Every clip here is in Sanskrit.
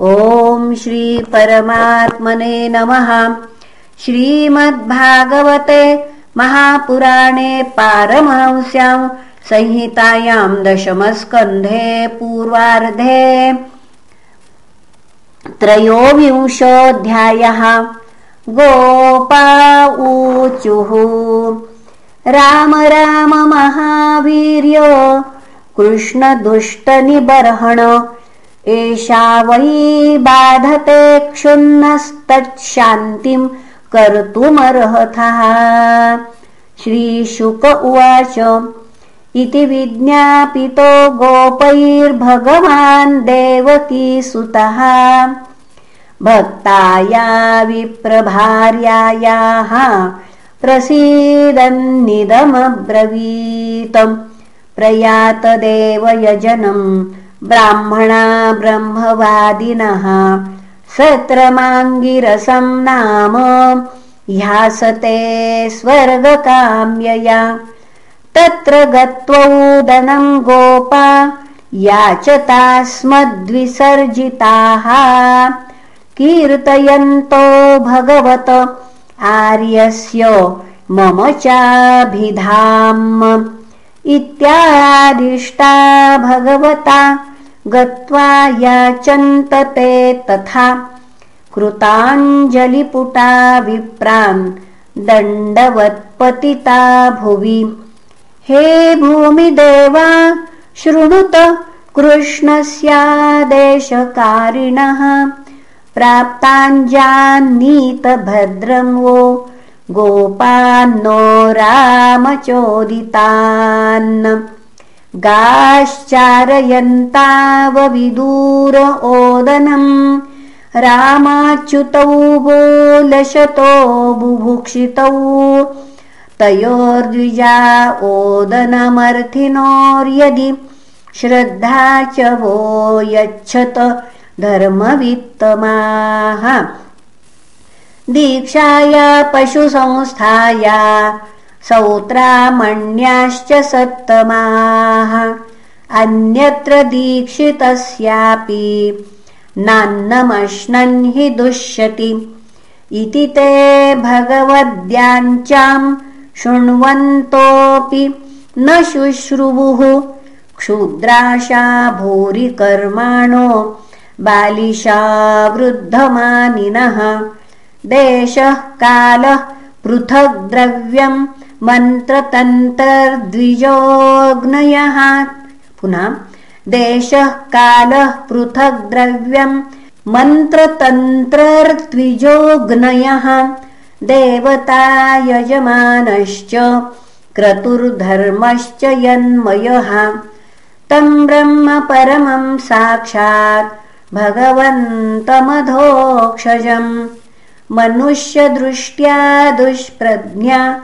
ॐ श्रीपरमात्मने नमः। श्रीमद्भागवते महापुराणे पारमहंस्याम् संहितायाम् दशमस्कन्धे पूर्वार्धे। त्रयोविंशोऽध्यायः। गोपा ऊचुः। राम राम महावीर्य। कृष्णदुष्टनिबर्हण एषा वै बाधते क्षुन्नस्तच्छान्तिम् कर्तुमर्हथः। श्रीशुक उवाच इति विज्ञापितो गोपैर्भगवान् देवकीसुतः। भक्ताया विप्रभार्यायाः प्रसीदन्निदमब्रवीतम्। प्रयातदेवयजनम् ब्राह्मणा ब्रह्मवादिनः सत्रमाङ्गिरसम् नाम ह्यासते स्वर्गकाम्यया। तत्र गत्वौदनम् गोपा याचतास्मद्विसर्जिताः। कीर्तयन्तो भगवत आर्यस्य मम चाभिधाम्। इत्यादिष्टा भगवता गत्वा याचन्त ते तथा कृताञ्जलिपुटा विप्रान् दण्डवत्पतिता भुवि। हे भूमिदेवा शृणुत कृष्णस्यादेशकारिणः प्राप्ताञ्जानीतभद्रं वो गोपान्नो रामचोदितान् गाश्चारयन्तावविदूर ओदनम् रामाच्युतौ बोलशतो बुभुक्षितौ तयोर्द्विजा ओदनमर्थिनोर्यदि श्रद्धा च वो यच्छत धर्मवित्तमाः। दीक्षाया पशुसंस्थाया सौत्रामण्याश्च सत्तमाः अन्यत्र दीक्षितस्यापि नान्नमश्नन् हि दुष्यति। इति ते भगवद्याञ्चाम् शृण्वन्तोऽपि न शुश्रुवुः। क्षुद्राशा भूरि कर्माणो बालिशा वृद्धमानिनः देशः कालः पृथग् द्रव्यम् मन्त्रतन्तर्द्विजोऽग्नयः पुनः देशः कालः पृथग् द्रव्यम् मन्त्रतन्त्रर्द्विजोऽग्नयः देवता यजमानश्च क्रतुर्धर्मश्च यन्मयः। तम् ब्रह्म परमम् साक्षात् भगवन्तमधोक्षजम्। मनुष्यदृष्ट्या दुष्प्रज्ञा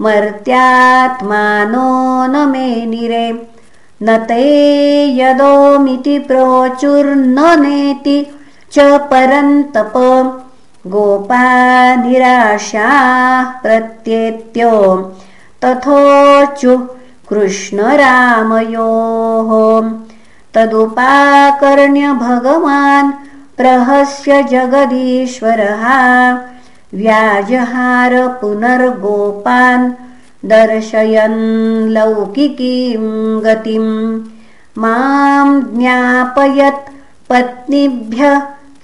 मर्त्यात्मानो न मेनिरे न ते यदोमिति प्रोचुर्न नेति च परन्तप। गोपानिराशाः प्रत्येत्यो। तथोचु कृष्णरामयोः। तदुपाकर्ण्य भगवान् प्रहस्य जगदीश्वरः व्याजहार पुनर्गोपान् दर्शयन् लौकिकीम् गतिम् माम् ज्ञापयत् पत्नीभ्यः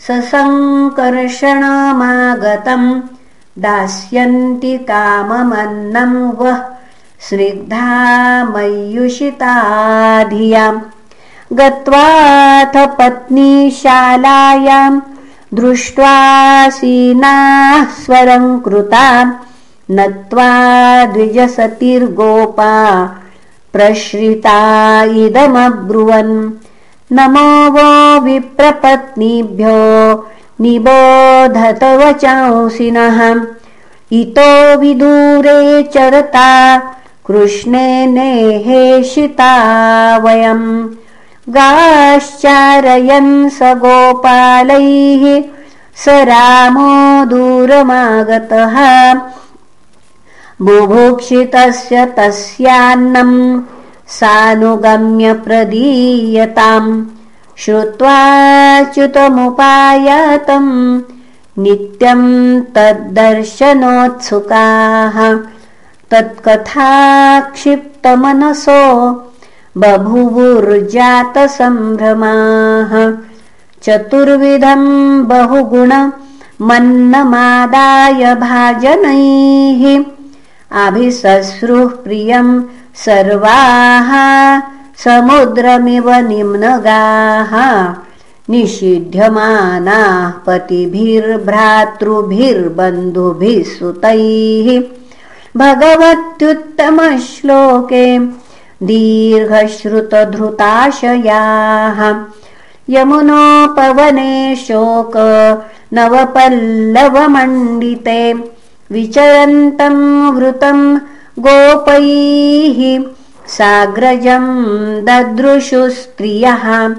ससङ्कर्षणमागतम् दास्यन्ति काममन्नम् वः स्निग्धा धियाम् गत्वाथ पत्नीशालायाम् दृष्ट्वासीनाः स्वरम् कृता नत्वा द्विजसतिर्गोपा प्रश्रिता इदमब्रुवन्। नमो वो विप्रपत्नीभ्यो निबोधतवचांसिनः। इतो विदूरे चरता कृष्णे नेहेषिता वयम् गाश्चारयन् स गोपालैः स रामो दूरमागतः। बुभुक्षितस्य तस्यान्नम् सानुगम्य प्रदीयताम् श्रुत्वाच्युतमुपायातम् नित्यम् तद्दर्शनोत्सुकाः। तत्कथाक्षिप्तमनसो बभुवुर्जातसम्भ्रमाः चतुर्विधम् बहुगुण मन्नमादाय भाजनैः। अभिसश्रुः प्रियम् सर्वाः समुद्रमिव निम्नगाः। निषिध्यमानाः पतिभिर्भ्रातृभिर्बन्धुभिः सुतैः। भगवत्युत्तमश्लोके दीर्घश्रुतधृताशयाः। यमुनोपवने शोक नवपल्लवमण्डिते विचरन्तम् वृतम् गोपैः साग्रजम् ददृशु स्त्रियः।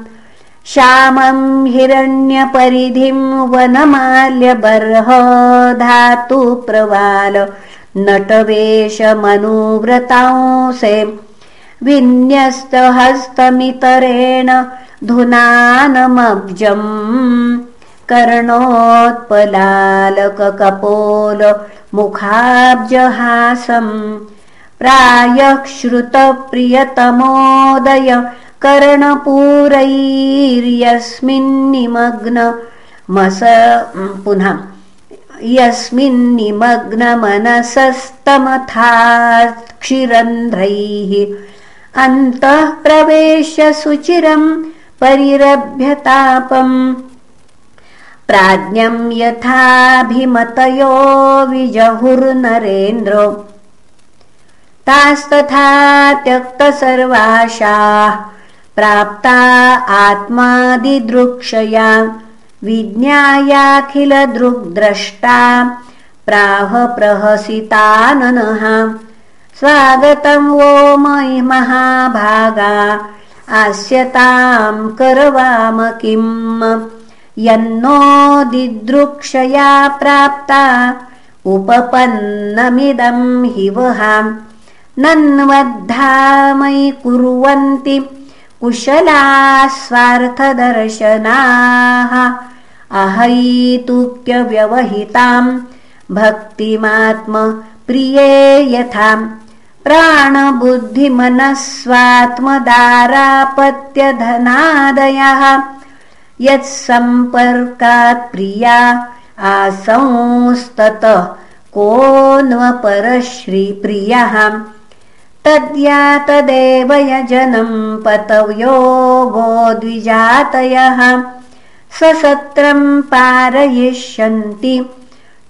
श्यामम् हिरण्यपरिधिम् वनमाल्यबर्ह धातु प्रवाल नटवेशमनुव्रतांसे विन्यस्तहस्तमितरेण धुनानमब्जम् कर्णोत्पलालकपोल मुखाब्जहासम् प्रायः श्रुतप्रियतमोदय करणपूरैर्यस्मिन्निमग्न मस पुनः यस्मिन्निमग्नमनसस्तमथाक्षिरन्ध्रैः अन्तः प्रवेश्य सुचिरम् परिरभ्यतापम्। प्राज्ञम् यथाभिमतयो विजहुर्नरेन्द्रो। तास्तथा त्यक्तसर्वाशाः प्राप्ता आत्मादिदृक्षया विज्ञायाखिलदृग्द्रष्टा प्राह प्रहसिताननः स्वागतं वो मयि महाभागा। आस्यताम् करवाम किम्? यन्नो दिदृक्षया प्राप्ता। उपपन्नमिदम् हि वहाम् नन्वद्धामयि कुर्वन्ति कुशला स्वार्थदर्शनाः अहैतुक्यव्यवहिताम् भक्तिमात्म प्रिये यथाम् प्राणबुद्धिमनस्वात्मदारापत्यधनादयः। यत्सम्पर्कात् प्रिया आसंस्ततः को परश्रीप्रियः। तद्या तदेव यजनम् पतव्यो वो द्विजातयः। ससत्रम् पारयिष्यन्ति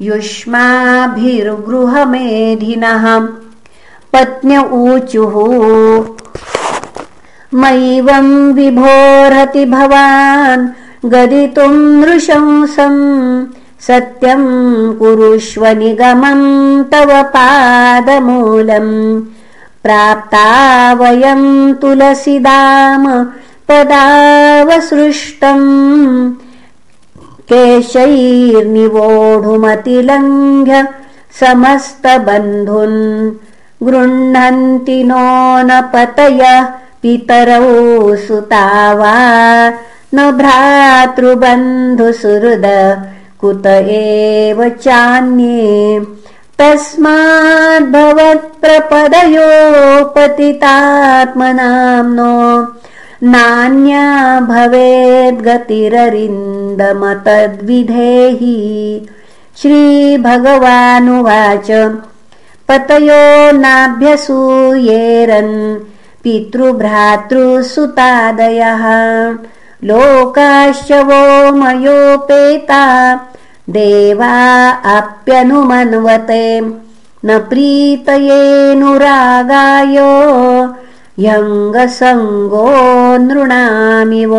युष्माभिर्गृहमेधिनः पत्न्य ऊचुः। मैवम् विभोरति भवान् गदितुम् नृशंसम् सत्यम् कुरुष्व निगमम् तव पादमूलम् प्राप्ता वयम् तुलसीदाम पदावसृष्टम्। केशैर्निवोढुमतिलङ्घ्य समस्तबन्धुन् गृह्णन्ति नो न पतय पितरौ सुता वा न भ्रातृबन्धुसुहृद कुत एव चान्ये। तस्माद्भवत्प्रपदयोपतितात्मनाम्नो नान्या भवेद्गतिररिन्दमतद्विधेहि। श्रीभगवानुवाच पतयो नाभ्यसूयेरन् पितृभ्रातृसुतादयः। लोकाश्च वो मयोपेता देवा आप्यनुमन्वते न प्रीतयेऽनुरागाय ह्यङ्गसङ्गो नृणामिव।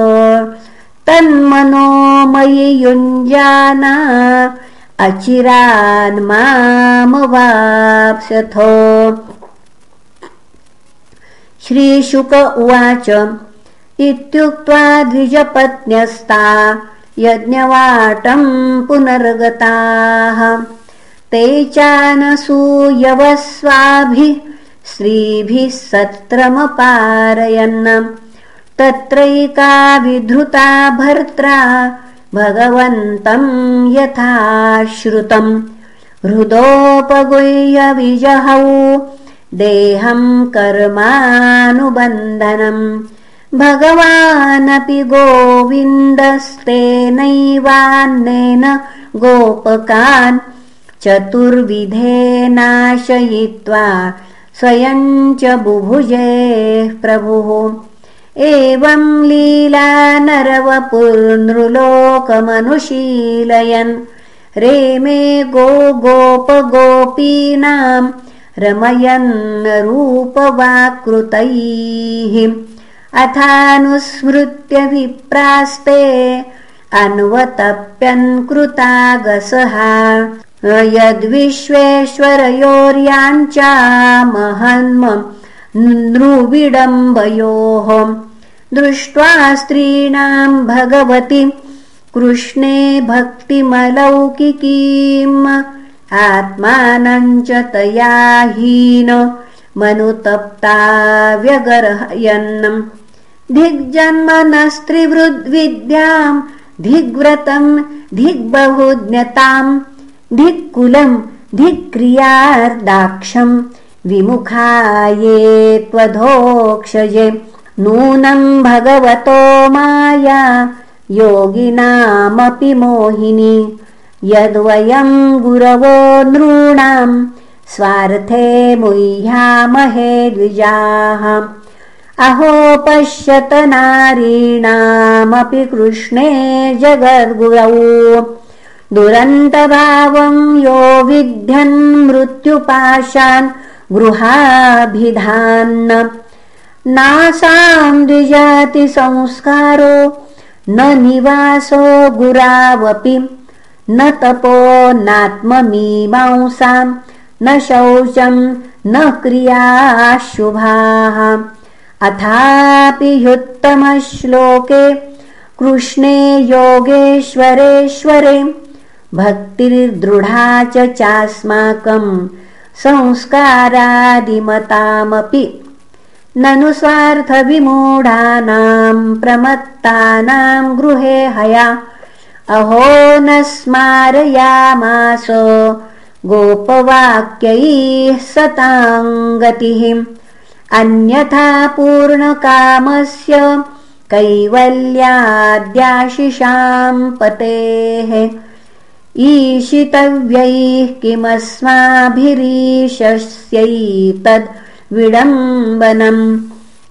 तन्मनोमयि युञ्जाना श्रीशुक उवाच इत्युक्त्वा द्विजपत्न्यस्ता यज्ञवाटम् पुनर्गताः। ते चानसूयवस्वाभिः श्रीभिः सत्रमपारयन्। तत्रैका विधृता भर्त्रा भगवन्तं यथा श्रुतम् हृदोपगुह्यविजहौ देहं कर्मानुबन्धनम् भगवानपि गोविन्दस्तेनैवान्नेन गोपकान् चतुर्विधे नाशयित्वा स्वयं च बुभुजेः प्रभुः एवं लीला नरवपुर्नृलोकमनुशीलयन् रेमे गो गोपगोपीनां रमयन् रूपवाकृतैः। अथानुस्मृत्य विप्रास्ते अन्वतप्यन्कृतागसः यद्विश्वेश्वरयोर्याञ्चामहन्म नृविडम्बयोः। दृष्ट्वा स्त्रीणाम् भगवति कृष्णे भक्तिमलौकिकीम्। आत्मानम् च तया हीन मनुतप्ता व्यगर्हयन्नम् धिग्जन्मनस्त्रिवृद्विद्याम् धिग्व्रतम् धिग्बहुज्ञताम् धिक्कुलम् धिक्रियार्दाक्षम् विमुखाये त्वधोक्षजे नूनम् भगवतो माया योगिनामपि मोहिनी। यद्वयम् गुरवो नॄणाम् स्वार्थे मुह्यामहे द्विजाः। अहो पश्यत नारीणामपि कृष्णे जगद्गुरौ। दुरन्तभावं यो विध्यन् मृत्युपाशान् गृहाभिधान्न। नासां द्विजातिसंस्कारो न निवासो गुरावपि। न तपो नात्ममीमांसाम् न शौचम् न क्रियाशुभाः। अथापि ह्युत्तमश्लोके कृष्णे योगेश्वरेश्वरे। भक्तिर्दृढा च चास्माकम् संस्कारादिमतामपि ननु स्वार्थविमूढानाम् प्रमत्तानाम् गृहे हया। अहो न स्मारयामास गोपवाक्यैः सताङ्गतिः अन्यथा पूर्णकामस्य कैवल्याद्याशिषाम् पतेः ईशितव्यैः किमस्माभिरीशस्यैतद्विडम्बनम्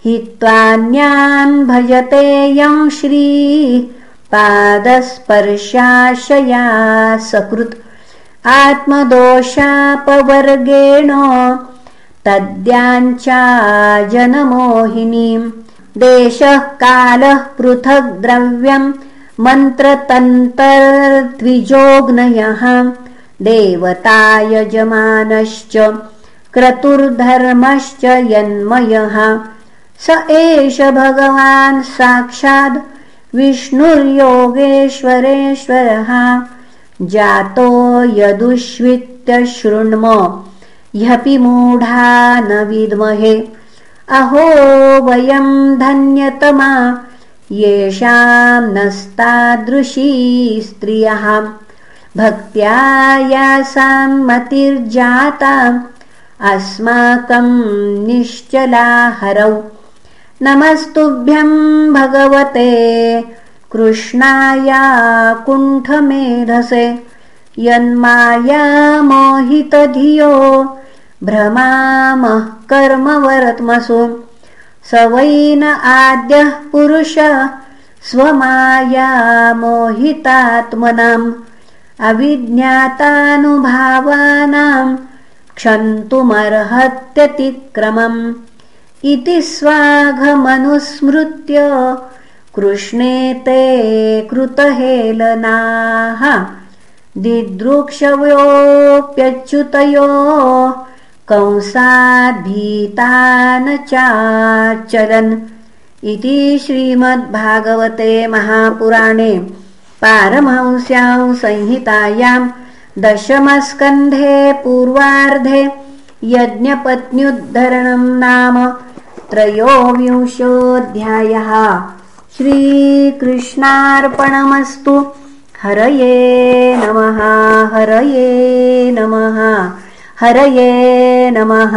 हित्वान्यान् भजते यं श्रीः पादस्पर्शाशया सकृत् आत्मदोषापवर्गेण तद्याञ्चा जनमोहिनीम् देशः कालः पृथग् द्रव्यम् मन्त्रतन्तर्द्विजोग्नयः देवतायजमानश्च क्रतुर्धर्मश्च यन्मयः। स एष भगवान् साक्षाद् विष्णुर्योगेश्वरेश्वरः। जातो यदुष्वित्यशृण्म ह्यपि मूढा न विद्महे। अहो वयम् धन्यतमा येषां नस्तादृशी स्त्रियः। भक्त्या यासां मतिर्जाता अस्माकम् निश्चलाहरौ। नमस्तुभ्यम् भगवते कृष्णाया कुण्ठमेधसे। यन्मायामोहितधियो भ्रमामः कर्मवरत्मसु स वै न आद्यः पुरुष स्वमायामोहितात्मनाम् अविज्ञातानुभावानाम् क्षन्तुमर्हत्यतिक्रमम्। इति स्वाघमनुस्मृत्य कृष्णे ते कृतहेलनाः दिदृक्षव्योऽप्यच्युतयो कंसाद्भीतान चाचलन् इति श्रीमद्भागवते महापुराणे पारमहंस्यां संहितायां दशमस्कन्धे पूर्वार्धे यज्ञपत्न्युद्धरणं नाम त्रयोविंशोऽध्यायः। श्रीकृष्णार्पणमस्तु। हरये नमः हरये नमः हरये नमः